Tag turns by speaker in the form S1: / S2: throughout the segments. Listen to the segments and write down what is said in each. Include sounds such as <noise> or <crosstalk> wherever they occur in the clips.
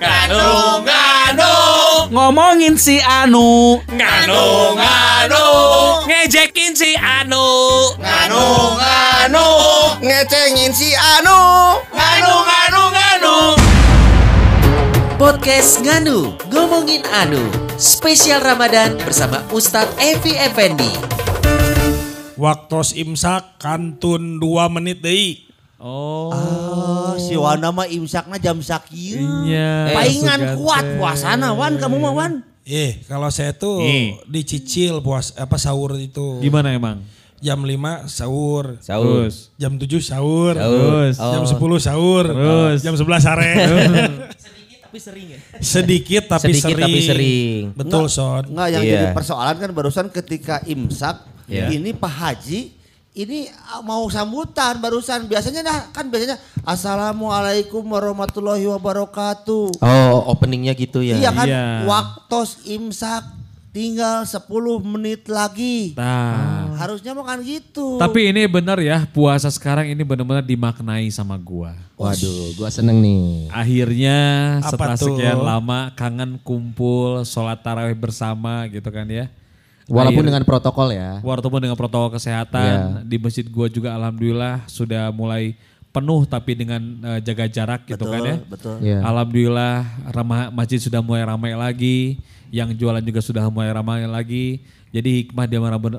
S1: Nganu, nganu,
S2: Ngomongin si Anu.
S1: nganu, nganu, ngejekin si Anu, nganu, nganu,
S3: Ngecengin si Anu.
S1: nganu, nganu, nganu.
S4: Podcast Nganu, ngomongin Anu. Spesial Ramadan bersama Ustadz Evi Effendi.
S5: Waktos imsak kantun 2 menit deui.
S2: Oh.
S3: Oh, si Wana mah imsakna jam sakieu.
S2: Iya.
S3: Paingan kuat puasana Wan kamu mah Wan.
S5: Eh, kalau saya tuh
S2: Nih.
S5: dicicil puas apa sahur itu.
S2: Gimana emang?
S5: Jam 5 sahur.
S2: Terus.
S5: Jam 7 sahur.
S2: Terus.
S5: Jam 10 sahur. <laughs>
S2: Terus.
S5: Jam 11 sore.
S4: Tapi sering ya?
S5: Sedikit tapi
S6: Sedikit
S5: sering.
S6: tapi sering.
S5: Betul, Son.
S3: Enggak yang
S6: Iya.
S3: jadi persoalan kan barusan ketika imsak
S6: Iya.
S3: ini Pak Haji ini ah, mau sambutan barusan biasanya dah kan biasanya Assalamualaikum warahmatullahi wabarakatuh.
S6: Oh, openingnya gitu ya.
S3: Iya kan
S2: Iya.
S3: waktos imsak tinggal 10 menit lagi.
S2: Nah.
S3: Harusnya mah kan gitu.
S2: Tapi ini benar ya, puasa sekarang ini benar-benar dimaknai sama gua.
S6: Waduh, gua seneng nih.
S2: Akhirnya
S5: Apa
S2: setelah
S5: tuh?
S2: sekian lama kangen kumpul, sholat tarawih bersama gitu kan ya.
S6: Walaupun
S2: Akhir-
S6: dengan protokol ya.
S2: Walaupun dengan protokol kesehatan di masjid gua juga alhamdulillah sudah mulai penuh tapi dengan eh, jaga jarak gitu
S3: betul,
S2: kan ya.
S3: betul.
S6: Iya.
S2: Alhamdulillah ramah masjid sudah mulai ramai lagi, yang jualan juga sudah mulai ramai lagi. Jadi hikmah di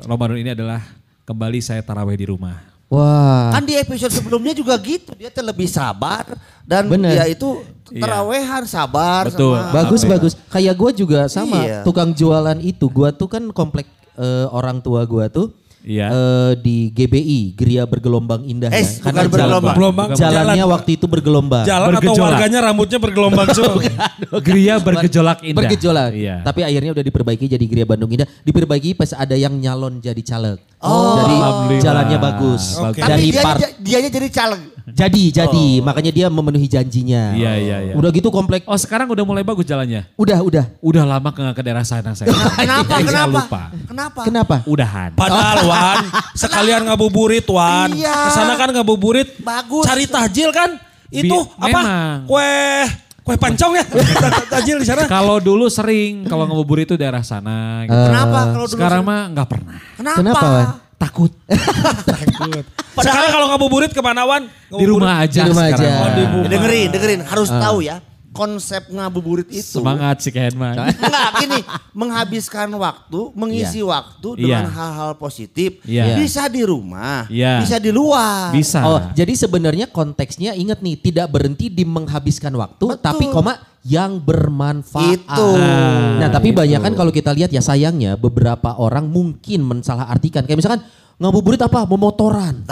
S2: Ramadan ini adalah kembali saya tarawih di rumah.
S6: Wah.
S3: Kan di episode sebelumnya juga gitu, dia tuh lebih sabar dan
S6: Bener.
S3: dia itu terawehan sabar
S2: Betul.
S3: sama
S6: Bagus
S2: Apa ya?
S6: bagus. Kayak gua juga sama
S3: Iya.
S6: tukang jualan itu. Gua tuh kan komplek eh, orang tua gua tuh
S2: Iya.
S6: eh, di GBI, Geria Bergelombang Indah
S3: Eh,
S6: ya. jalan-
S3: bergelombang.
S5: Bergelombang.
S6: Jalannya
S5: Jalan.
S6: waktu itu bergelombang.
S5: Jalan atau
S2: Bergejolak.
S5: warganya rambutnya bergelombang <laughs> semua.
S2: Gria bergejolak indah.
S6: Bergejolak.
S2: Iya.
S6: Tapi akhirnya udah diperbaiki jadi Geria Bandung Indah. Diperbaiki pas ada yang nyalon jadi caleg.
S3: Oh.
S6: Jadi jalannya bagus.
S5: Oke.
S3: Tapi
S6: Dari
S3: dia
S6: part
S3: dianya jadi caleg.
S6: Jadi jadi makanya dia memenuhi janjinya.
S2: Iya, iya, iya.
S6: Udah gitu komplek.
S2: Oh sekarang udah mulai bagus jalannya?
S6: Udah udah.
S2: Udah lama nggak ke daerah sana saya. <laughs>
S3: Kenapa?
S2: Saya
S3: Kenapa?
S2: lupa.
S3: Kenapa?
S6: Kenapa?
S2: Udahan.
S5: Padahal <laughs> Wan, sekalian ngabuburit Wan.
S3: Iya.
S5: Ke sana kan ngabuburit.
S3: Bagus.
S5: Cari tahjil kan? Itu
S2: Bi-
S5: apa?
S2: memang.
S5: Kue kue pancong ya? <laughs> tahjil di sana.
S2: Kalau dulu sering kalau ngabuburit itu daerah sana. Gitu.
S3: Kenapa kalau dulu?
S2: Sekarang mah nggak pernah.
S3: Kenapa?
S6: Kenapa, Wan?
S2: Takut. <laughs>
S5: Sekarang kalau ngabuburit ke mana Wan?
S2: Di rumah aja
S6: Di rumah
S2: sekarang.
S6: aja.
S5: Oh, di rumah.
S3: dengerin, dengerin. Harus tahu ya. Konsep ngabuburit itu.
S2: Semangat sih Ken mah.
S3: Enggak gini, menghabiskan waktu, mengisi waktu dengan
S2: Iya.
S3: hal-hal positif.
S2: Iya.
S3: Bisa di rumah,
S2: Iya.
S3: bisa di luar.
S2: Bisa.
S6: Oh, jadi sebenarnya konteksnya ingat nih, tidak berhenti di menghabiskan waktu,
S3: Betul.
S6: tapi koma yang bermanfaat.
S3: Itu.
S6: Nah, tapi banyak kan kalau kita lihat ya sayangnya beberapa orang mungkin mensalah artikan. Kayak misalkan ngabuburit apa? Memotoran.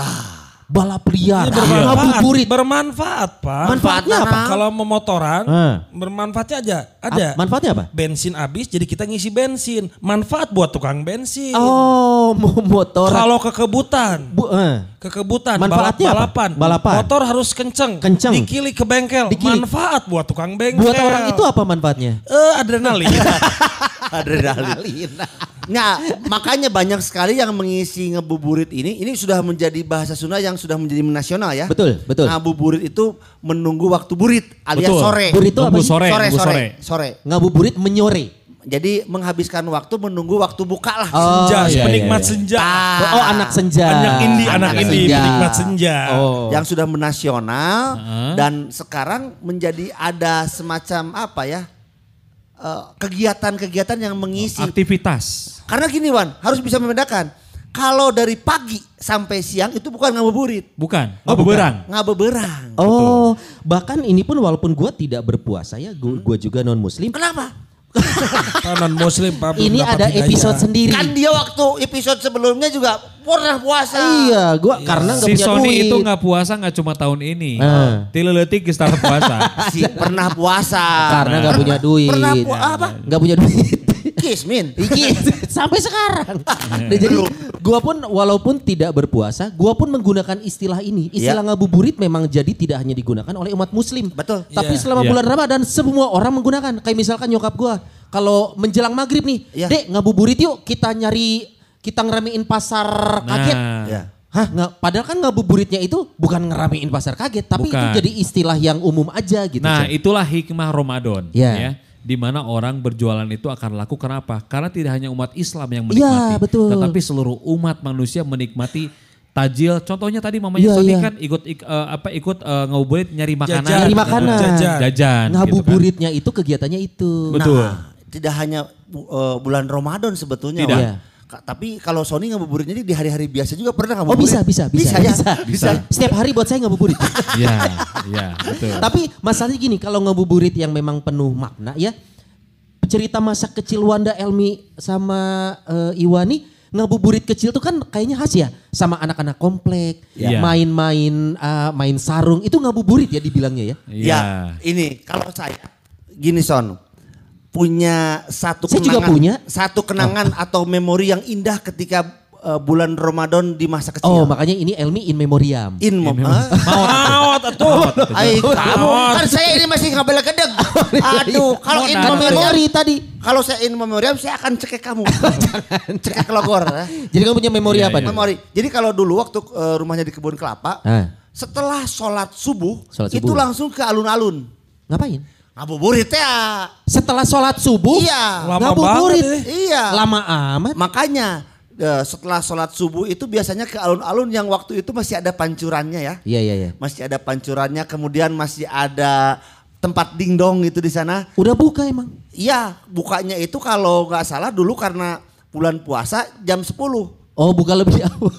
S6: Balap liar.
S5: Ini bermanfaat,
S6: Ngabuburit.
S5: bermanfaat Pak.
S6: Manfaatnya apa?
S5: Kalau memotoran,
S6: Ah.
S5: bermanfaatnya aja. Ada.
S6: Ap- manfaatnya apa?
S5: Bensin habis jadi kita ngisi bensin. Manfaat buat tukang bensin.
S6: Oh, <laughs> motor.
S5: Kalau kekebutan,
S6: Bu, eh.
S5: kekebutan,
S6: Manfaatnya apa?
S5: balap-balapan.
S6: Balapan.
S5: Motor harus kenceng.
S6: Kenceng.
S5: Dikili ke bengkel.
S6: Dikili.
S5: Manfaat buat tukang bengkel.
S6: Buat orang itu apa manfaatnya?
S5: Eh, adrenalin. <laughs>
S3: Adrenalin. Nah, makanya banyak sekali yang mengisi ngebuburit ini. Ini sudah menjadi bahasa Sunda yang sudah menjadi nasional ya.
S6: Betul, betul.
S3: Ngabuburit itu menunggu waktu burit alias
S2: Betul.
S3: sore.
S6: Burit itu apa sih?
S2: sore,
S3: sore, sore,
S2: sore.
S3: sore.
S6: Ngabuburit menyore.
S3: Jadi menghabiskan waktu menunggu waktu buka lah.
S6: Oh,
S5: senja,
S6: iya,
S5: penikmat
S6: iya, iya.
S5: senja.
S6: Oh, anak senja.
S5: Anak indie, anak, indie,
S6: senja.
S5: penikmat senja.
S6: Oh.
S3: Yang sudah menasional
S2: Heeh.
S3: dan sekarang menjadi ada semacam apa ya? Eh, Kegiatan-kegiatan yang mengisi.
S2: Aktivitas.
S3: Karena gini Wan, harus bisa membedakan. Kalau dari pagi sampai siang itu bukan ngabuburit.
S2: Bukan.
S6: Oh,
S2: Oh, beberang.
S3: Ngabeberang.
S6: Oh, bahkan ini pun walaupun gua tidak berpuasa ya, gua, gua juga non muslim.
S3: Kenapa?
S5: Non muslim Pak.
S6: Ini ada
S5: hidayah.
S6: episode sendiri.
S3: Kan dia waktu episode sebelumnya juga pernah puasa.
S6: Iya, gua karena nggak
S2: Si
S6: punya
S2: Sony
S6: duit.
S2: itu nggak puasa nggak cuma tahun ini.
S6: Ah.
S2: Tileletik start puasa. <laughs>
S3: Si pernah puasa.
S6: karena nggak punya duit.
S3: Pernah pu- apa?
S6: Nggak punya duit.
S3: Kismin.
S6: Iki <laughs> sampai sekarang. Nah, jadi gua pun walaupun tidak berpuasa, gua pun menggunakan istilah ini. Istilah ngabuburit memang jadi tidak hanya digunakan oleh umat muslim.
S3: Betul.
S6: Tapi
S5: Iya.
S6: selama
S2: Iya.
S6: bulan Ramadan semua orang menggunakan. Kayak misalkan nyokap gua kalau menjelang maghrib nih,
S3: Iya.
S6: Dek ngabuburit yuk kita nyari kita ngeramein pasar kaget.
S2: Nah,
S3: Ya.
S6: Hah, nggak, padahal kan ngabuburitnya itu bukan ngeramein pasar kaget, tapi itu
S2: Bukan.
S6: jadi istilah yang umum aja gitu.
S2: Nah itulah hikmah Ramadan.
S6: Ya.
S2: Ya. Di mana orang berjualan itu akan laku kenapa? Karena tidak hanya umat Islam yang
S6: Iya,
S2: menikmati.
S6: betul.
S2: Tetapi seluruh umat manusia menikmati tajil. Contohnya tadi mamanya
S6: Iya,
S2: Sony
S6: iya.
S2: kan ikut ik- eh, apa ikut eh, ngabuburit nyari makanan.
S5: Jajan.
S6: Nyari makanan.
S5: Jajan.
S2: Jajan.
S6: Ngabuburitnya itu kegiatannya itu.
S2: Betul.
S3: Nah, tidak hanya eh, bulan Ramadan sebetulnya.
S2: Tidak.
S3: Wan. Ka- Tapi kalau Sony ngabuburitnya di hari-hari biasa juga pernah
S6: Oh
S3: ngabuburit.
S6: bisa, bisa, bisa,
S3: ya?
S6: bisa,
S3: Bisa.
S6: Setiap hari buat saya ngabuburit. <laughs>
S2: Iya, iya, betul.
S6: Tapi masalahnya gini, kalau ngabuburit yang memang penuh makna ya, cerita masa kecil Wanda Elmi sama eh, Iwani, ngabuburit kecil tuh kan kayaknya khas ya, sama anak-anak komplek,
S2: Iya.
S6: main-main eh, main sarung, itu ngabuburit ya dibilangnya ya.
S2: Iya.
S3: Ya, ini kalau saya gini Son, punya satu
S6: Saya juga
S3: kenangan,
S6: punya.
S3: satu kenangan atau memori yang indah ketika eh, bulan Ramadan di masa kecil.
S6: Oh makanya ini Elmi in memoriam.
S3: In mom. ah? <laughs>
S5: Maut atuh.
S3: Ay, kamu kan saya ini masih ngabel gedeg. <laughs> Aduh, kalau in memoriam,
S6: memori tadi.
S3: kalau saya in memoriam saya akan cekek kamu. <laughs> cekek logor. ya.
S6: Jadi kamu punya memori
S2: Iya,
S6: apa
S2: iya.
S6: nih?
S3: Memori. Jadi kalau dulu waktu eh, rumahnya di kebun kelapa,
S6: Ah,
S3: setelah sholat subuh,
S6: Sholat
S3: itu
S6: subuh.
S3: langsung ke alun-alun.
S6: ngapain?
S3: Ngabuburit ya.
S6: Setelah sholat subuh,
S3: Iya.
S5: Lama
S6: ngabuburit.
S5: banget
S3: Iya.
S6: Lama amat.
S3: Makanya eh, setelah sholat subuh itu biasanya ke alun-alun yang waktu itu masih ada pancurannya ya.
S6: Iya iya iya.
S3: Masih ada pancurannya, kemudian masih ada tempat dingdong itu di sana.
S6: Udah buka emang.
S3: Iya, bukanya itu kalau nggak salah dulu karena bulan puasa jam 10.
S6: Oh buka lebih <laughs> awal.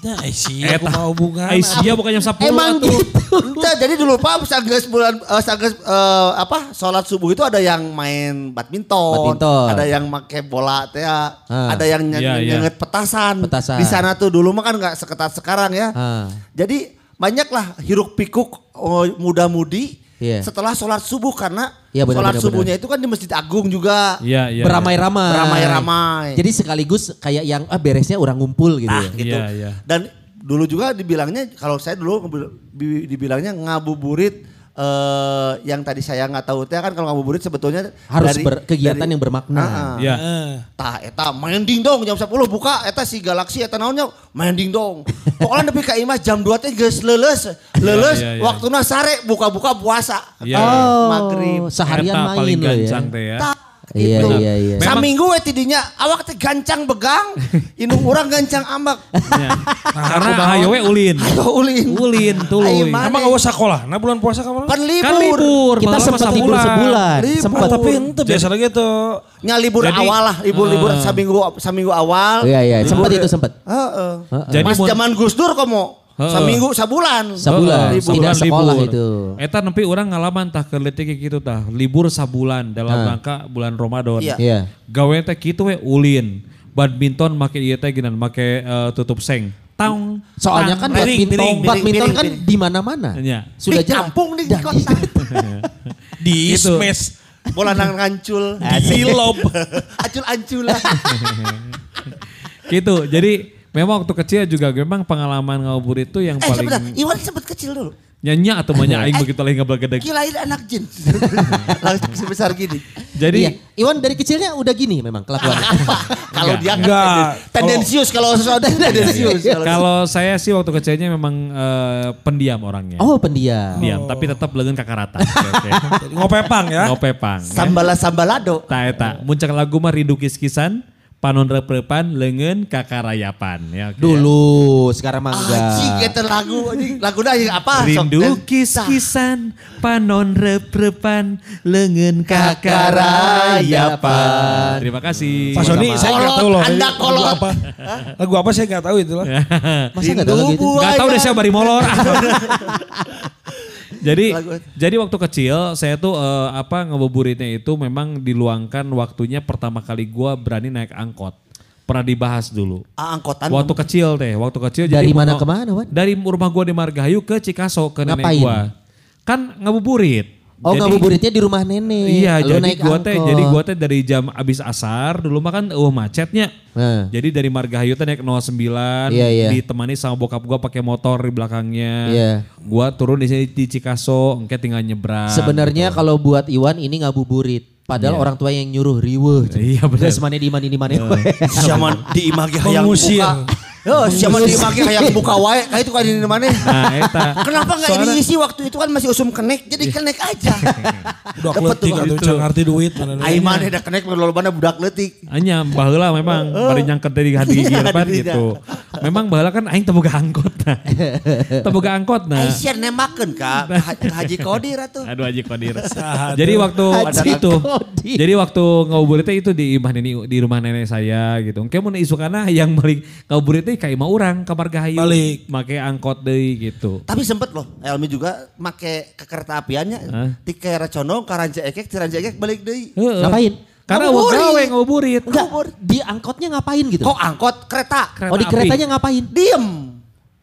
S5: Nah, Aisyah aku mau hubungan.
S2: Aisyah bukan jam 10
S6: Emang
S2: atuh.
S6: gitu.
S3: Entah, jadi dulu Pak sagres bulan eh, sagres eh, apa sholat subuh itu ada yang main badminton,
S6: Badminton.
S3: ada yang make bola teh,
S6: Ah.
S3: ada yang ny-
S2: Iya, iya.
S3: nyenget petasan.
S6: Petasan.
S3: Di sana tuh dulu mah kan nggak seketat sekarang ya.
S6: Ah.
S3: Jadi banyaklah hiruk pikuk oh, muda-mudi
S6: Iya.
S3: setelah sholat subuh karena
S6: Iya, benar,
S3: sholat
S6: benar,
S3: subuhnya itu kan di Masjid Agung juga.
S2: Iya, iya.
S6: Beramai-ramai.
S3: Beramai-ramai.
S6: Jadi sekaligus kayak yang ah beresnya orang ngumpul gitu.
S3: Nah,
S6: ya.
S3: gitu.
S2: Iya, iya.
S3: Dan dulu juga dibilangnya kalau saya dulu bi- dibilangnya ngabuburit eh yang tadi saya nggak tahu teh kan kalau ngabuburit sebetulnya
S6: Harus
S3: dari-
S6: ber- kegiatan
S3: dari-
S6: yang bermakna.
S3: Ah, ah.
S2: Iya.
S5: Eh.
S3: Tah eta main dingdong jam 10 buka eta si Galaxy eta naonnya main dingdong. <laughs> Pokoknya nepi ka imah jam 2 teh geus leuleus. Leuleus
S2: iya, iya.
S3: waktuna sare buka-buka puasa.
S2: Iya.
S6: Oh,
S3: Maghrib.
S6: seharian
S2: Eta
S6: main
S2: paling
S6: ya.
S2: teh ya.
S6: Iya,
S3: gitu.
S6: iya, iya.
S3: Saminggu we tidinya awak teh gancang begang, <laughs> indung urang gancang ambak.
S2: Ya. Karena ayo we ulin.
S3: Ayo ulin.
S2: Ulin
S3: mana?
S5: Emang usah sekolah? Nah bulan puasa kamu?
S3: Kan libur.
S2: Kan libur.
S6: Kita sempat libur
S2: bulan.
S6: sebulan.
S3: Libur.
S6: Sempat.
S5: tapi itu biasa lagi tuh.
S3: Nya libur
S2: Jadi-
S3: awal lah, libur-libur
S2: Ah.
S3: saminggu saminggu awal.
S6: Iya iya, sempat itu sempat.
S3: Heeh.
S2: Jadi
S3: Mas
S2: mun-
S3: zaman Gus Dur komo. Seminggu sabulan.
S6: Sabulan.
S2: Heeh,
S6: Tidak sekolah itu.
S2: Eta nempi orang ngalaman tah keletik gitu tah. Libur sabulan dalam
S6: Ah.
S2: rangka bulan Ramadan.
S3: Iya.
S6: Iya.
S2: Gawe teh kitu we ulin. Badminton make ieu teh geunan make eh, tutup seng. Taung.
S6: Soalnya kan
S3: Piring,
S6: badminton,
S3: piring,
S6: badminton
S3: piring,
S6: kan di mana-mana.
S2: Iya.
S6: Sudah
S3: di kampung di
S6: Dan-
S3: kota. <laughs>
S5: Di
S2: Gitu.
S5: smash.
S3: Bola nang ngancul.
S5: Di lob. <laughs>
S3: Acul-anculan.
S2: Gitu. Jadi memang waktu kecil juga memang pengalaman ngabuburit itu yang
S3: eh
S2: paling
S3: sebentar, Iwan sempat kecil dulu.
S2: nyanyi atau banyak aing begitu lagi ngobrol gede.
S3: Kirain anak jin. <laughs> Langsung sebesar gini.
S2: Jadi
S6: Iya. Iwan dari kecilnya udah gini memang kelakuannya. <laughs>
S3: Kalau dia
S5: Enggak.
S3: tendensius kalau sesuatu tendensius. Kalau- <laughs>
S2: kalau saya sih waktu kecilnya memang eh, pendiam orangnya.
S6: oh pendiam.
S2: Pendiam, tapi tetap lengan kakarata. Oke, oke.
S5: Jadi Ngopepang ya.
S2: Ngopepang. ya.
S3: Sambala sambalado.
S2: Tak eta, muncak lagu mah rindu kis-kisan, panon reprepan, lengan kakarayapan. Ya, oke.
S6: Dulu, sekarang mah enggak.
S3: Anjing kita lagu anjing. Lagu dah apa?
S2: Rindu
S3: Sok,
S2: kis-kisan, panon reprepan, lengan kakarayapan. Terima kasih.
S5: Pak Sony saya nggak tahu loh.
S3: Anda
S5: Lagu
S3: kolot.
S5: apa? Lagu apa saya nggak tahu itu loh. <laughs>
S6: Masa enggak tahu lagi itu?
S2: Gak tau deh saya bari molor. <laughs> jadi
S3: Lagu-
S2: jadi waktu kecil saya tuh eh, apa ngebuburitnya itu memang diluangkan waktunya pertama kali gua berani naik angkot. Pernah dibahas dulu.
S3: Ah, angkotan.
S2: Waktu kecil teh, waktu kecil
S6: Dari
S2: jadi
S6: mana
S2: mau-
S6: ke mana, Wan?
S2: Dari rumah gua di Margahayu ke Cikaso ke nenek
S6: Ngapain?
S2: gua. Kan ngabuburit.
S6: Oh
S2: Jadi-
S6: ngabuburitnya di rumah nenek.
S2: Iya,
S6: Lu
S2: jadi
S6: naik
S2: gua teh jadi gua teh dari jam abis asar dulu mah kan uh macetnya.
S6: Nah.
S2: Jadi dari Margahayu teh naik 09
S6: Iya, iya.
S2: ditemani sama bokap gua pakai motor di belakangnya.
S6: Iya.
S2: Gua turun di sini di Cikaso, engke tinggal nyebrang.
S6: Sebenarnya kalau buat Iwan ini ngabuburit. Padahal orang tua yang nyuruh riweuh.
S2: Iya, benar.
S6: Terus mana di mana di mana. <laughs>
S3: Zaman di imah yang
S5: Mengusir.
S3: buka. Oh, siapa di make kayak buka wae, kayak itu kan di mana?
S2: Nah, eta.
S3: Kenapa nggak
S2: Soalna-
S3: diisi waktu itu kan masih usum kenek, jadi kenek aja. <laughs>
S5: Budak letik
S3: tuh.
S5: atuh can ngarti duit mana.
S3: Aiman ada kenek berlolobana budak letik.
S2: Hanya baheula memang bari nyangket dari hadi
S3: Iya,
S2: pan
S3: hadi
S2: gitu. Memang baheula kan aing teu boga angkot nah. <laughs> Teu boga angkot nah.
S3: Aisyah nemakeun ka Haji- Haji Kodir atuh.
S2: Aduh Haji Kodir. Jadi waktu
S6: Haji
S2: itu,
S6: Kodir.
S2: jadi waktu ngabuburit itu di rumah nenek di rumah nenek saya gitu. Kayak mau isukana yang balik ngabuburit teh kayak mau orang kamar gahayu.
S5: Balik.
S2: Make angkot deui gitu.
S3: Tapi sempet loh, Elmi juga make ke kereta apiannya.
S2: Hah?
S3: Ti kera condong, karanja ekek, tiranja ekek balik deui.
S2: Heeh.
S6: Ngapain?
S2: Karena
S3: Ngabuburit.
S2: gawe ngabuburit.
S6: Enggak, di angkotnya ngapain gitu?
S3: Kok angkot kereta?
S2: Kereta
S6: oh di
S2: api.
S6: keretanya ngapain?
S3: Diem.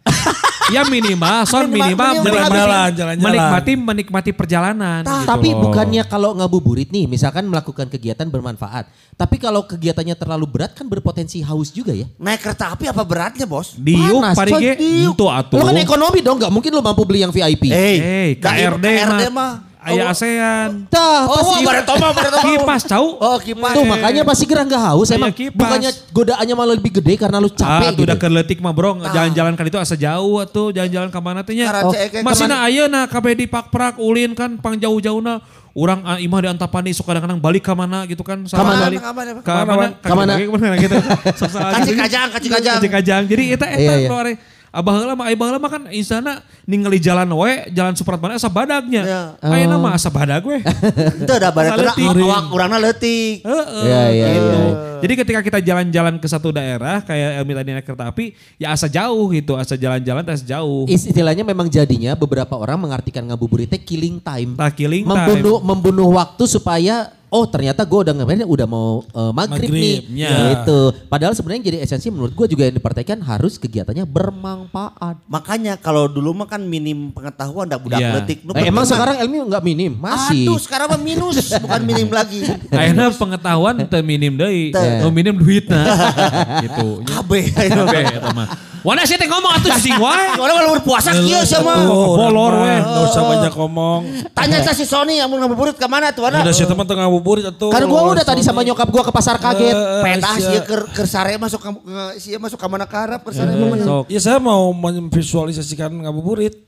S3: <laughs>
S2: Ya minimal, son
S3: Minimal-
S2: minimal,
S3: minimal
S5: jalan-jalan, jalan-jalan.
S2: menikmati menikmati perjalanan. gitu
S6: Tapi
S2: loh.
S6: bukannya kalau ngabuburit nih, misalkan melakukan kegiatan bermanfaat. Tapi kalau kegiatannya terlalu berat kan berpotensi haus juga ya.
S3: Naik kereta api apa beratnya bos?
S2: diuk
S6: Panas,
S2: pari
S6: coy,
S2: ge
S6: diuk.
S2: itu atuh.
S6: Lo kan ekonomi dong, nggak mungkin lo mampu beli yang VIP.
S2: Eh,
S3: dah,
S2: KRD,
S3: KRD
S2: mah.
S3: Mah.
S2: Aya ASEAN.
S6: Tah,
S3: Oh,
S6: pasti
S3: bare toma, bare toma.
S2: Kipas cau.
S3: Oh, kipas.
S6: Tuh makanya pasti gerah nggak haus emang.
S2: Kayak kipas.
S6: Bukannya godaannya malah lebih gede karena lu
S2: Ah,
S6: capek
S2: tuh
S6: gitu.
S2: udah keletik mah bro, jalan-jalan kan itu asa jauh atuh, jalan-jalan ke mana teh nya.
S6: Oh,
S2: Masih na ayeuna kabeh di Pakprak ulin kan pang jauh-jauhna. Urang ah, imah di Antapani suka kadang-kadang balik ke mana gitu kan. Salah
S3: mana,
S2: balik.
S3: ka mana,
S2: Ka mana?
S6: Ka mana?
S2: Kaki ke mana gitu. Sok salah
S3: Kaci
S2: gitu.
S3: kajang, kaci kajang.
S2: Kaci kajang. Jadi eta eta
S6: Iya, iya.
S2: bro are. Abah heula mah abah heula mah kan isana ningali jalan we, jalan Supratman asa badagnya.
S3: Iya.
S2: Ayeuna mah asa badag we. <laughs>
S3: Itu ada teu
S2: leutik.
S3: awak urangna leutik.
S2: Heeh,
S6: Iya, iya,
S2: gitu. Jadi ketika kita jalan-jalan ke satu daerah kayak Elmi tadi naik kereta api, ya asa jauh gitu, asa jalan-jalan asa jauh.
S6: Istilahnya memang jadinya beberapa orang mengartikan ngabuburit teh killing time.
S2: Nah, killing
S6: membunuh membunuh waktu supaya oh ternyata gue udah ngapain udah mau eh, maghrib, nih
S5: Maghrib,
S2: ya.
S6: gitu. Padahal sebenarnya jadi esensi menurut gue juga yang diperhatikan harus kegiatannya bermanfaat.
S3: Makanya kalau dulu mah kan minim pengetahuan dah budak leutik. Nu
S6: Eh, emang sekarang Elmi nggak minim masih.
S3: Aduh sekarang mah minus <laughs> bukan minim lagi.
S2: Akhirnya pengetahuan teu minim deui,
S3: Teu.
S2: nu minim duitna. <laughs> gitu.
S3: Kabeh.
S2: Kabeh eta mah. Wana sih teh ngomong atuh cicing wae. <laughs>
S3: Orang kalau berpuasa kieu sia mah.
S5: Oh,
S2: Bolor we.
S5: mah Nggak usah banyak ngomong.
S3: Tanya sa si Sony yang mau ngabuburit ke mana tuh? Ana?
S5: Udah sih teman tengah ngabuburit atuh.
S6: Kan gue udah tadi sama nyokap gue ke pasar kaget.
S5: Eh,
S3: Petas
S5: sia.
S3: ieu keur keur sare masuk ke sia masuk ke mana ke Arab keur sare mah.
S2: Sok.
S5: Ya saya mau memvisualisasikan ngabuburit. <laughs>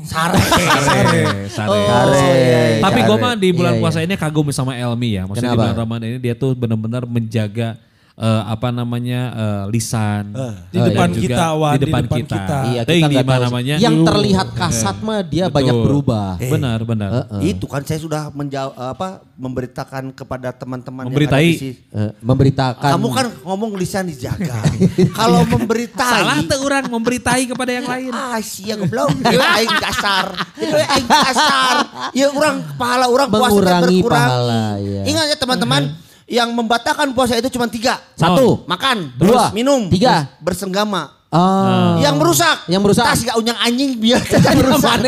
S3: Sare.
S2: Sare, sare.
S3: Sare.
S2: Tapi gue
S3: Sare.
S2: mah di bulan
S6: Iya, iya.
S2: puasa ini kagum sama Elmi ya. Maksudnya di bulan Ramadan ini dia tuh benar-benar menjaga eh, apa namanya eh, lisan.
S5: Di
S6: Oh,
S5: depan
S2: juga
S5: kita, Wan.
S2: Di depan kita.
S5: kita.
S6: Iya, kita
S2: di
S6: tahu.
S2: namanya.
S6: Yang terlihat kasat mah dia
S2: Betul.
S6: banyak berubah.
S2: Benar, benar.
S3: Itu kan saya sudah menjawab apa memberitakan kepada teman-teman yang
S2: Memberitai.
S3: ada di.
S6: Eh, memberitakan.
S3: Kamu kan ngomong lisan dijaga. <laughs> Kalau memberitai
S2: Salah tuh orang memberitai kepada yang lain.
S3: Ah, sia goblok. Aing kasar. Itu aing kasar. Ya orang pahala orang puasa berkurang.
S6: pahala, iya.
S3: Ingat ya teman-teman, yang membatalkan puasa itu cuma tiga.
S6: Satu.
S3: Makan,
S6: Dua.
S3: terus minum,
S6: Tiga.
S3: terus bersenggama.
S6: Ah.
S3: Yang merusak.
S6: Yang merusak.
S3: Tas gak unyang anjing biar <laughs> tidak merusak.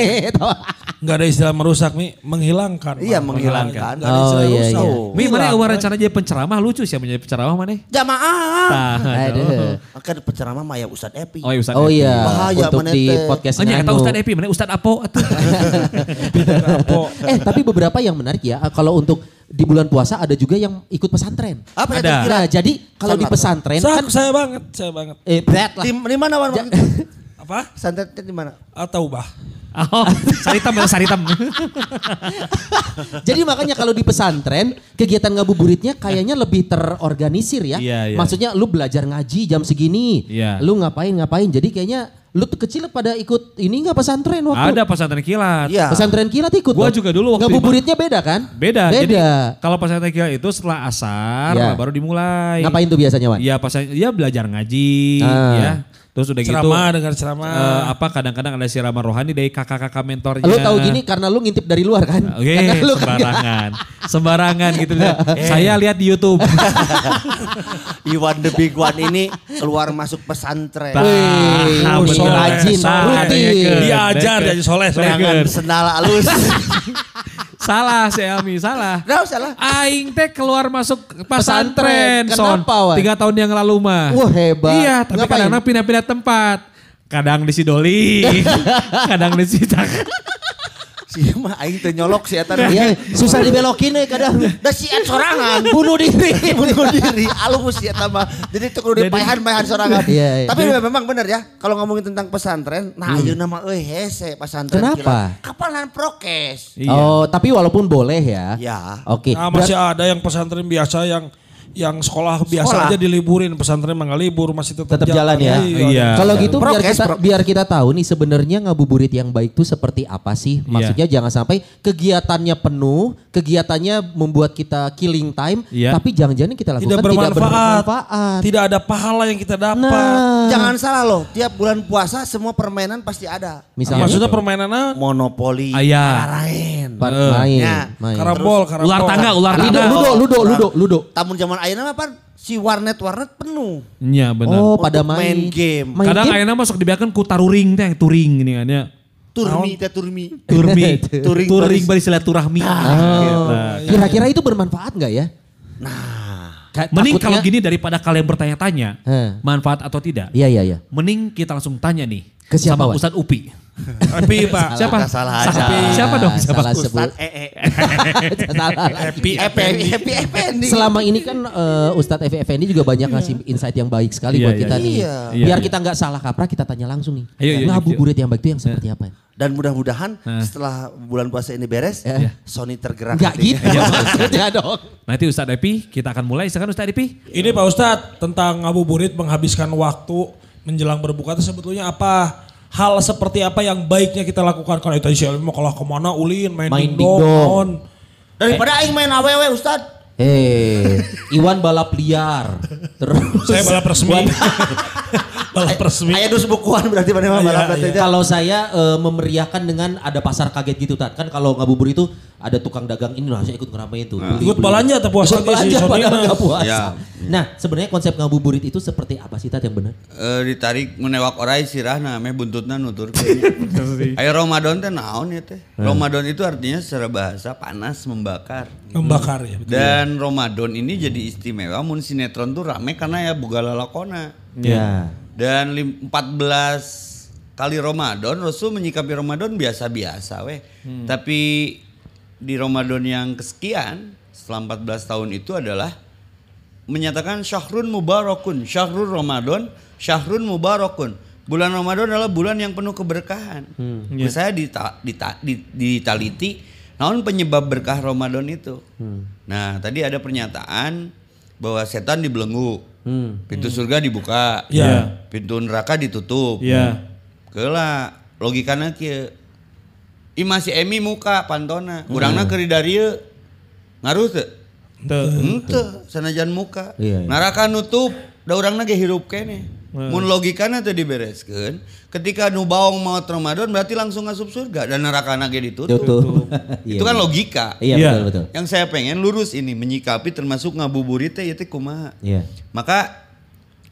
S5: Enggak ada istilah merusak Mi, menghilangkan.
S3: Iya,
S5: Wan.
S3: menghilangkan.
S5: Nggak ada
S6: Oh,
S5: istilah
S6: iya,
S5: rusak.
S6: iya.
S2: Mi mana yang rencana jadi penceramah lucu sih menjadi penceramah mana?
S3: Jamaah.
S2: Tah,
S6: Aduh.
S3: Kan penceramah Maya Ustadz Epi.
S2: Oh iya
S6: Oh
S2: Epi.
S6: iya,
S3: Bahaya
S6: untuk
S3: mana
S6: di podcast
S2: Oh, iya, kata. Ustaz Epi, mana Ustaz <laughs> Apo?
S6: Eh tapi beberapa yang menarik ya, kalau untuk di bulan puasa ada juga yang ikut pesantren.
S3: Apa
S2: Ada.
S6: Nah, jadi kalau di pesantren
S5: Sa-
S6: kan
S5: saya banget, saya banget.
S6: eh berat lah.
S3: Di, di mana Wan? <laughs>
S5: Apa?
S3: Santetnya di mana?
S5: Atau bah.
S2: Oh, <laughs> saritam ya saritam.
S6: Jadi makanya kalau di pesantren kegiatan ngabuburitnya kayaknya lebih terorganisir ya.
S2: Iya, iya.
S6: Maksudnya lu belajar ngaji jam segini.
S2: Iya.
S6: Lu ngapain ngapain. Jadi kayaknya lu tuh kecil pada ikut ini nggak pesantren waktu?
S2: Ada pesantren kilat.
S3: Iya.
S6: Pesantren kilat ikut.
S2: Gua juga dulu waktu
S6: Ngabuburitnya beda kan?
S2: Beda. Jadi
S6: Beda.
S2: kalau pesantren kilat itu setelah asar
S6: Iya.
S2: baru dimulai.
S6: Ngapain tuh biasanya Wan?
S2: Iya pas dia belajar ngaji
S6: Ah.
S2: ya. Terus udah gitu
S5: Ceramah dengar ceramah.
S2: eh, apa kadang-kadang ada siraman rohani dari kakak-kakak mentornya.
S6: Lu tahu gini karena lu ngintip dari luar kan?
S2: Oke,
S6: Karena lu kan-
S2: sembarangan. sembarangan gitu. Saya lihat di YouTube. <laughs>
S3: Iwan the Big One ini keluar masuk pesantren.
S6: Wih,
S2: Ah, bener.
S6: rajin, rutin.
S5: Diajar jadi soleh.
S3: Dengan sendal halus. <laughs>
S2: Salah si Elmi, salah.
S3: Nah, salah.
S2: Aing teh keluar masuk
S6: Pesantren.
S2: pesantren, son.
S6: Kenapa, Wan?
S2: Tiga tahun yang lalu mah.
S6: Wah, hebat.
S2: Iya, tapi
S6: Ngapain?
S2: kadang pindah-pindah tempat. Kadang di Sidoli, <laughs> kadang di Cicak.
S3: Si mah aing teu nyolok si eta.
S6: Iya, susah dibelokin eh kadang.
S3: Da si sorangan. <laughs>
S6: Bunuh diri. <laughs>
S3: bunuh diri alus si eta mah. Jadi itu kudu dipaehan-paehan sorangan.
S6: Iya, iya.
S3: Tapi memang benar ya kalau ngomongin tentang pesantren, nah ayeuna mah euy hese pesantren
S6: Kenapa?
S3: Kapalan prokes.
S2: Iya.
S6: Oh, tapi walaupun boleh ya.
S3: Ya.
S6: Oke.
S5: Nah, masih ada yang pesantren biasa yang yang sekolah biasa
S3: Sekolah.
S5: aja diliburin, pesantren mah libur masih tetap,
S6: tetap jalan ya.
S2: Iya.
S6: Kalau gitu biar kita biar kita tahu nih sebenarnya ngabuburit yang baik itu seperti apa sih? Maksudnya jangan sampai kegiatannya penuh, kegiatannya membuat kita killing time,
S2: Iya.
S6: tapi jangan-jangan kita lakukan
S5: Tidak
S6: tidak
S5: bermanfaat.
S6: bermanfaat.
S5: Tidak ada pahala yang kita dapat.
S6: Nah,
S3: Jangan salah loh, tiap bulan puasa semua permainan pasti ada.
S6: misalnya
S5: Maksudnya permainannya
S3: Monopoli,
S2: Ayah.
S3: lain.
S6: Pak,
S2: Eh.
S6: main,
S3: Ya.
S6: main.
S5: karambol, karambol.
S2: Ular tangga, ular
S6: Ludo,
S2: tangga.
S6: ludo, ludo, ludo, ludo.
S3: Tamun zaman ayeuna mah pan si warnet-warnet penuh.
S2: Iya benar.
S6: Oh, pada
S3: main
S6: main,
S3: game.
S6: Main
S2: Kadang ayeuna masuk dibiarkan ku taruring teh, turing ini kan ya.
S3: Turmi teh turmi. <laughs>
S2: Turmi, <laughs>
S3: Turing
S2: turing bari silaturahmi.
S6: Oh.
S2: Nah.
S6: Kira-kira itu bermanfaat nggak ya?
S3: Nah,
S6: Ka-
S2: Mending
S6: takutnya-
S2: kalau gini daripada kalian bertanya-tanya, manfaat atau tidak.
S6: Iya, iya, iya.
S2: Mending kita langsung tanya nih
S6: Ke siapa,
S2: sama? Ustadz Upi.
S5: Tapi Pak,
S2: Siapa?
S3: salah
S2: Sa-
S3: aja.
S2: Siapa dong? Siapa?
S6: Salah
S3: Ustaz
S6: sebut.
S3: EE. <laughs>
S6: Salah.
S5: happy,
S3: Happy happy Effendi.
S6: Selama ini kan eh, Ustadz Evi Effendi juga banyak ngasih insight yang baik sekali
S2: Iya,
S6: buat
S2: iya,
S6: kita nih.
S3: iya.
S6: Biar
S2: Iya,
S6: kita nggak salah kaprah kita tanya langsung nih.
S2: Ayo, ayo,
S6: Ngabuburit yang baik itu yang seperti apa?
S3: Dan mudah-mudahan
S2: Nah.
S3: setelah bulan puasa ini beres,
S6: Ya.
S3: Sony tergerak.
S6: Enggak
S3: hatinya.
S6: gitu maksudnya <laughs> dong.
S2: Nanti Ustadz Epi kita akan mulai. Sekarang Ustadz Epi.
S5: Ini Pak Ustadz tentang ngabuburit menghabiskan waktu menjelang berbuka itu sebetulnya apa? Hal seperti apa yang baiknya kita lakukan? Kalau itu si mau kalau ke mana ulin main,
S6: Main
S5: dingdong,
S6: dingdong.
S5: naon.
S3: Daripada aing main awewe Ustad.
S6: Eh, Iwan balap liar. Terus
S5: Saya balap resmi. <laughs> balap resmi.
S3: Aya dus bukuan berarti mana
S5: Iya,
S3: balap
S5: iya.
S3: teh.
S6: Kalau saya eh, memeriahkan dengan ada pasar kaget gitu Tat. Kan kalau ngabuburit itu ada tukang dagang ini saya ikut ngeramein tuh. Beli-
S5: Ikut belanja atau puasa
S6: Ikut
S5: ge si
S6: padahal nggak puasa.
S7: Ya.
S6: Nah sebenarnya konsep ngabuburit itu seperti apa sih Tat yang benar?
S7: Eh, ditarik menewak orai sirahna meh buntutna nutur <laughs> Ayo Ramadan teh naon ya teh? Ramadan itu artinya secara bahasa panas membakar.
S5: Membakar ya. betul.
S7: Dan Ramadan ini jadi istimewa mun sinetron tuh rame karena ya boga lalakona.
S6: Ya.
S7: Dan lim- 14 kali Ramadan Rasul menyikapi Ramadan biasa-biasa weh. Tapi di Ramadan yang kesekian setelah 14 tahun itu adalah menyatakan syahrun mubarakun, syahrul Ramadan, syahrun mubarakun. Bulan Ramadan adalah bulan yang penuh keberkahan.
S2: Iya.
S7: Saya dita, dita, di- ditaliti, naon penyebab berkah Ramadan itu. Nah, tadi ada pernyataan bahwa setan dibelenggu, pintu surga dibuka,
S5: Iya.
S7: pintu neraka ditutup.
S2: Iya.
S7: Kela logikana kieu. I masih emi muka pantona, urangna keur dari. Ngaruh teu?
S5: Tuh.
S7: Henteu, sanajan muka.
S6: Iya, iya.
S7: Neraka nutup, da urangna ge hirup kene. Mun logikana teu dibereskeun, ketika nu baong maot Ramadan berarti langsung ngasup surga dan neraka ge ditutup.
S6: Tutup. <laughs>
S7: Itu kan logika.
S6: Iya
S2: Iya.
S6: betul betul.
S7: Yang saya pengen lurus ini menyikapi termasuk ngabuburit teh ieu teh kumaha.
S6: Iya.
S7: Maka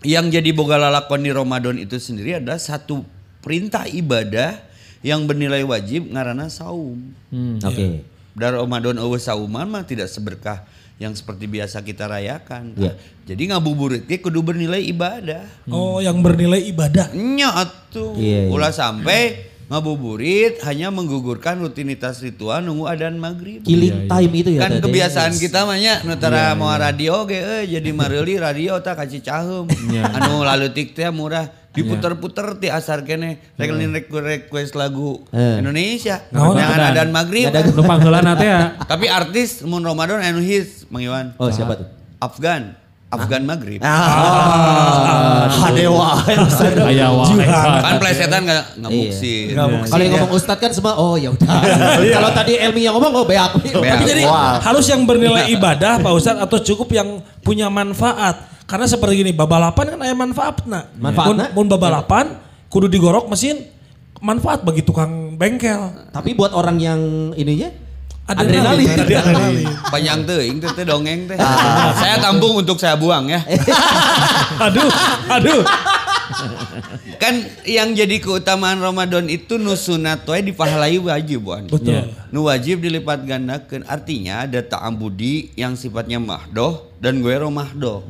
S7: yang jadi boga lalakon di Ramadan itu sendiri adalah satu perintah ibadah yang bernilai wajib ngarana saum.
S6: Oke.
S7: Dan Ramadan eueuh sauman mah tidak seberkah yang seperti biasa kita rayakan.
S6: Iya.
S7: Jadi ngabuburit ge kudu bernilai ibadah.
S5: Oh yang bernilai ibadah.
S7: Nya atuh.
S6: Iya, iya.
S7: Ulah sampai ngabuburit hanya menggugurkan rutinitas ritual nunggu adan maghrib.
S6: Killing time itu ya
S7: kan kebiasaan kita mah nya nu
S6: Iya,
S7: tara mau radio ge euy jadi mareuli radio tak kaci caheum.
S6: Iya.
S7: Anu lalutik teh murah diputer-puter ti asar kene rekening request lagu
S6: Eh.
S7: Indonesia yang
S2: adan?
S7: adan maghrib.
S2: Nu pangheulana teh ya. <laughs>
S7: Tapi artis mun Ramadan anu hits Mang Iwan.
S6: Oh siapa tuh?
S7: Afgan. Afgan maghrib.
S3: Ah, hadewa.
S2: Aya <laughs> wae.
S7: Kan plesetan nggak nggak
S6: Iya.
S7: muksin.
S5: Nggak muksin.
S6: Kalau yang ngomong Ustadz kan semua oh ya udah. <laughs> Kalau tadi Elmi yang ngomong oh beak.
S7: Beak.
S5: Jadi harus yang bernilai ibadah Pak Ustadz atau cukup yang punya manfaat. Karena seperti gini, babalapan kan ada manfaatna.
S6: Manfaatna?
S5: Mun, mun babalapan kudu digorok mesin manfaat bagi tukang bengkel.
S6: Tapi buat orang yang ininya
S5: Adrenalin. Adrenalin.
S7: Panjang teuing teh teh dongeng teh. Saya tampung untuk saya buang ya. <laughs>
S5: aduh, aduh.
S7: Kan yang jadi keutamaan Ramadan itu nu sunat wae dipahalai wajib wan.
S5: Betul.
S7: Nu wajib dilipat gandakeun. Artinya ada ta'ambudi yang sifatnya mahdoh dan gue mahdoh.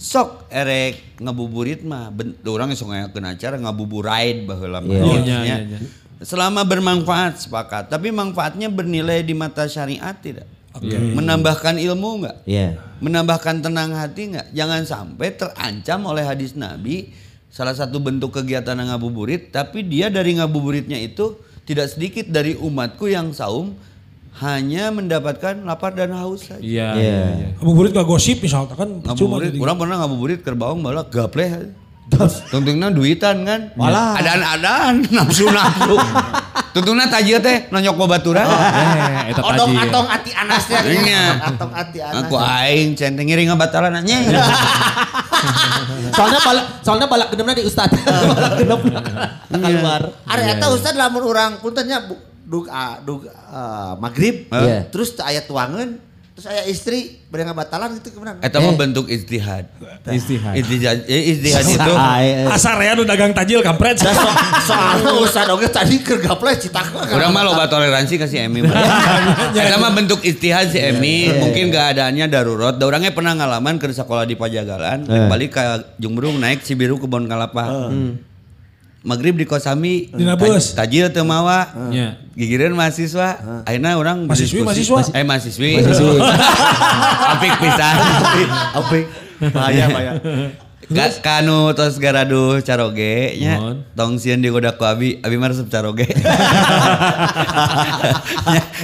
S7: Sok erek ngabuburit mah ben, orang sok ngayakeun acara ngabuburaid baheula mah.
S6: Iya.
S2: Oh,
S7: Maksudnya,
S2: iya, iya, iya.
S7: Selama bermanfaat sepakat, tapi manfaatnya bernilai di mata syariat tidak?
S2: Iya.
S7: Menambahkan ilmu nggak?
S6: Iya.
S7: Menambahkan tenang hati nggak? Jangan sampai terancam oleh hadis Nabi salah satu bentuk kegiatan ngabuburit, tapi dia dari ngabuburitnya itu tidak sedikit dari umatku yang saum hanya mendapatkan lapar dan haus saja.
S2: Iya.
S6: Iya.
S2: iya, iya.
S5: Ngabuburit gak gosip misalnya kan jadi.
S7: orang pernah ngabuburit ke bawang malah gapleh. Tungtungna duitan kan.
S6: Walah.
S7: Adaan-adaan nafsu-nafsu. Tungtungna tajir teh nonyok babaturan.
S2: Eh, eta
S3: Odong
S2: taji.
S3: atong ati anas teh.
S7: Iya.
S3: Atong ati anas.
S7: Aku aing centeng ngiring ngabatalan nya.
S6: Soalnya balak soalnya balak genepna di Ustad. balak genep keluar.
S3: Ari eta Ustaz lamun urang puntennya bu- dug ah, dug ah, maghrib
S6: Iya.
S3: terus teu aya tuangan terus aya istri bade ngabatalan gitu kemudian.
S7: Eta mah bentuk ijtihad.
S2: Istihad.
S7: Ijtihad, eh, ijtihad itu
S6: Ay, eh.
S5: Asar ya nu dagang tajil kampret.
S3: Da so, soalnya Ustaz oge tadi keur gapleh citak.
S7: Urang mah loba toleransi ka si Emi mah. <laughs> Eta mah bentuk ijtihad si Emi, mungkin keadaannya darurat. Da urangnya pernah ngalaman ke sekolah di Pajagalan, balik ke Jumbrung naik Cibiru ke Bon Kalapa. Maghrib di Kosami,
S5: Dina bus.
S7: taj- tajil teu mawa.
S2: Iya.
S7: Gigireun mahasiswa, akhirnya orang
S5: Mahasiswi, mahasiswa?
S7: Eh mahasiswi.
S6: Mahasiswi. <laughs>
S7: Apik pisan. <laughs>
S3: Apik. Bahaya bahaya.
S7: Ka, kanu tos garadu caroge nya tong sieun digoda ku abi abi mah resep caroge <laughs>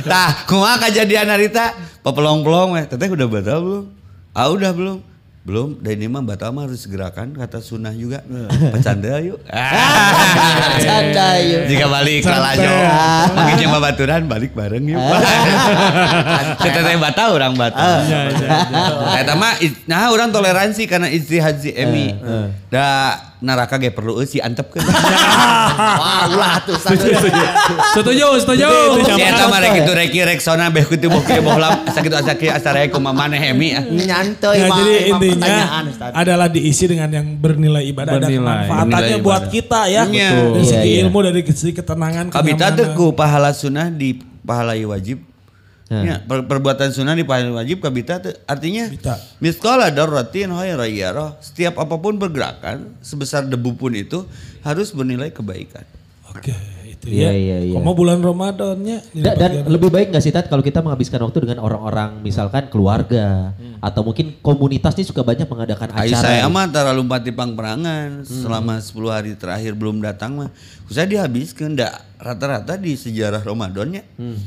S7: tah kumaha kejadian harita papelong-pelong weh teteh udah batal belum ah udah belum belum dan ini mah batal mah harus segerakan kata sunnah juga. Pecanda yuk. <laughs>
S6: Canda yuk.
S7: jika balik kalah jo mungkin yang babaturan balik bareng yuk. <laughs> Teteh batal orang batal Eta mah i- nah orang toleransi karena ijtihad si Emi. Da neraka ge perlu euy si antep kan. <laughs>
S3: Wah, ulah tuh.
S2: Setuju, setuju.
S7: Si eta mah rek itu rek rek sona beh kitu boh kieu boh lam asa kitu asa kieu asa rek kumaha maneh Emi. ah.
S3: Nyantai
S5: Ya,
S3: mah
S5: jadi intinya adalah diisi dengan yang bernilai ibadah dan manfaatannya
S7: Bernilai
S5: buat kita ya.
S7: Iya.
S5: Dari segi
S6: Iya, iya.
S5: ilmu dari segi ketenangan.
S7: Kabita teh ku pahala sunnah di pahala wajib. Ya, per- perbuatan sunnah di pahala wajib kabita teh artinya
S5: Bita.
S7: miskala darratin. Setiap apa pun pergerakan sebesar debu pun itu harus bernilai kebaikan.
S5: Oke, itu
S6: Iya,
S5: ya.
S6: iya, iya.
S5: Komo bulan Ramadannya.
S6: Da- dan lebih baik nggak sih Tat kalau kita menghabiskan waktu dengan orang-orang misalkan keluarga atau mungkin komunitas ini suka banyak mengadakan
S7: Ai
S6: acara.
S7: saya
S6: gitu.
S7: mah antara lompat di perangan selama 10 hari terakhir belum datang mah. Saya dihabiskan rata-rata di sejarah Ramadannya. Eh,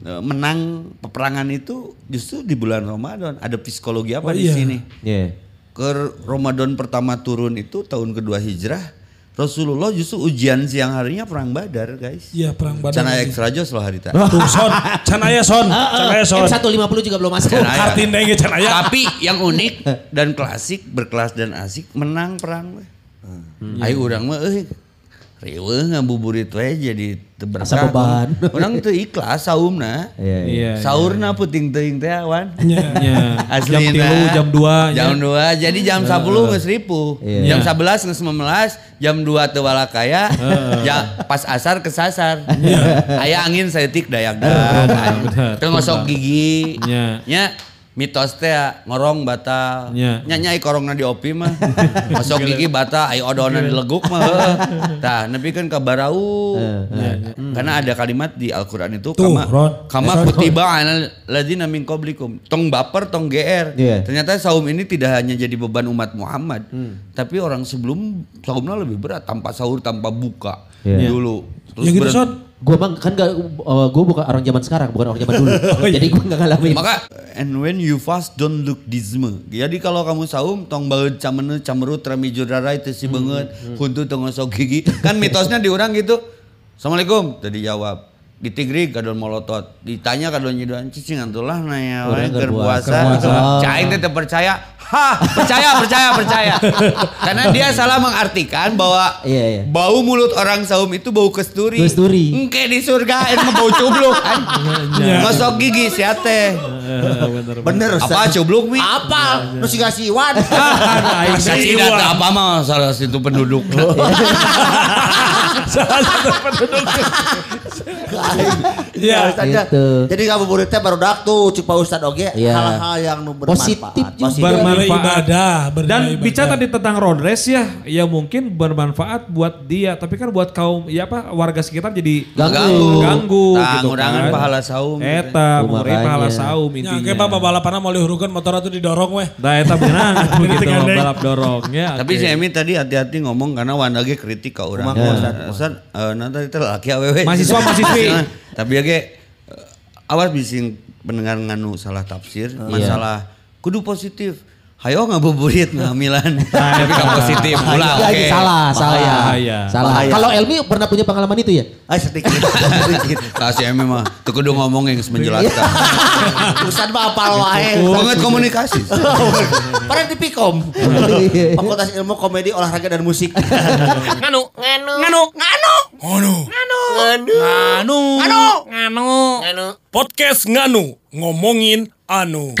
S7: Menang peperangan itu justru di bulan Ramadan. Ada psikologi apa
S5: Oh,
S7: di
S5: iya.
S7: sini?
S6: Iya.
S7: Ke Ramadan pertama turun itu tahun kedua hijrah. Rasulullah justru ujian siang harinya perang Badar, guys.
S5: Iya, perang Badar.
S7: Cana ekstra jos loh hari tadi.
S5: Tuh son, can aya son, <laughs> can aya son.
S6: M150 juga belum masuk.
S7: Can aya.
S5: Kartin deh can aya.
S7: Tapi <laughs> yang unik dan klasik, berkelas dan asik menang perang. weh. Ayo orang mah euy riweuh ngabuburit we jadi teu
S6: Asa
S7: berkah.
S6: beban. <laughs>
S7: Orang teu ikhlas saumna.
S6: Iya, iya.
S2: Iya.
S7: Saurna puting teuing teh awan.
S5: Iya.
S2: Iya. <laughs> Jam
S7: Aslina.
S2: tilu, jam dua.
S7: Jam 2 jadi jam 10 geus ripuh.
S6: Iya.
S7: Jam 11 geus 19, jam 2 teu walakaya. Ja, pas asar kesasar. Aya angin saeutik dayak
S2: benar.
S7: Teu ngosok gigi.
S2: Iya.
S7: Nya mitos teh ngorong batal.
S2: Iya.
S7: Nya nya ai korongna di opi mah. <laughs> Ngosok gigi batal, ai odonan di leguk mah. heuh. Tah, nepi kan ka barau. Nah, Karena ada kalimat di Al-Qur'an itu
S5: Tuh,
S7: kama
S5: Ron.
S7: kama kutiba alal ladzina min qablikum. Tong baper, tong GR.
S6: Iya.
S7: Ternyata saum ini tidak hanya jadi beban umat Muhammad, tapi orang sebelum saumnya lebih berat tanpa sahur, tanpa buka
S6: Iya.
S7: dulu.
S5: Ya gitu
S7: berat-
S5: son.
S6: Gue bang kan gak, gue bukan orang zaman sekarang, bukan orang zaman dulu. <laughs> Jadi gue gak ngalamin.
S7: Maka and when you fast don't look disme. Jadi kalau kamu saum tong baeud camene camerut rami judarai teu si beungeut, huntu teu ngosok gigi. Kan mitosnya diurang gitu. Assalamualaikum tadi jawab. Ditigrig kadon molotot. Ditanya kadon nyiduan cicing antulah naya wae
S6: Urang
S7: keur puasa. Cai teh teu percaya. Ha, percaya, percaya, percaya. <laughs> Karena dia salah mengartikan bahwa
S6: Iya, iya.
S7: bau mulut orang saum itu bau kesturi.
S6: Kesturi.
S7: Engke di surga itu mah bau cubluk kan. Ngosok gigi sia teh.
S3: Bener.
S7: Apa cubluk mi?
S3: Apa? Nu siga siwan.
S7: Kasih data apa mah salah situ penduduk. <laughs>
S5: Salah satu penduduk.
S3: Ya,
S5: Iya.
S6: Gitu.
S3: Jadi ngabuburitnya baru dak tuh cik Pak Ustad oge
S6: Iya.
S3: hal-hal yang nu bermanfaat.
S6: Positif juga.
S2: Bermanfaat.
S5: beribadah.
S2: Dan bicara tadi tentang road race ya, ya mungkin bermanfaat buat dia, tapi kan buat kaum ya apa warga sekitar jadi
S6: Ganggu.
S2: ganggu
S7: Tang,
S2: gitu kan.
S7: pahala saum.
S2: Eta,
S6: Oh,
S2: mengurangi pahala saum
S5: Ya,
S2: intinya.
S5: kayak bapak balapan mau lihurukan motor itu didorong weh.
S2: Nah, eta beneran <laughs> atuh gitu balap dorongnya.
S7: Tapi si Emi tadi hati-hati ngomong karena Wanda ge kritik ke orang. Ustad, eh, nanti itu laki awewe.
S2: Mahasiswa, mahasiswi. <laughs>
S7: Tapi ya ge, eh, awas bising pendengar nganu salah tafsir. Masalah kudu positif. Hayo ngabuburit ngamilan. Tapi gak positif pula.
S6: Ya,
S7: Oke.
S6: salah, salah.
S2: Bahaya.
S6: Salah.
S3: Bahaya.
S6: Kalau Elmi pernah punya pengalaman itu ya?
S3: Ay sedikit, sedikit.
S7: Kasih Emi mah. Tuh kudu ngomong yang menjelaskan.
S3: Ustad mah apal wae.
S7: Banget komunikasi.
S3: Pernah di Pikom. Fakultas Ilmu Komedi Olahraga dan Musik.
S1: Nganu, nganu, nganu, nganu,
S5: Nganu.
S1: nganu, nganu, nganu, nganu, nganu.
S5: Podcast Nganu ngomongin anu.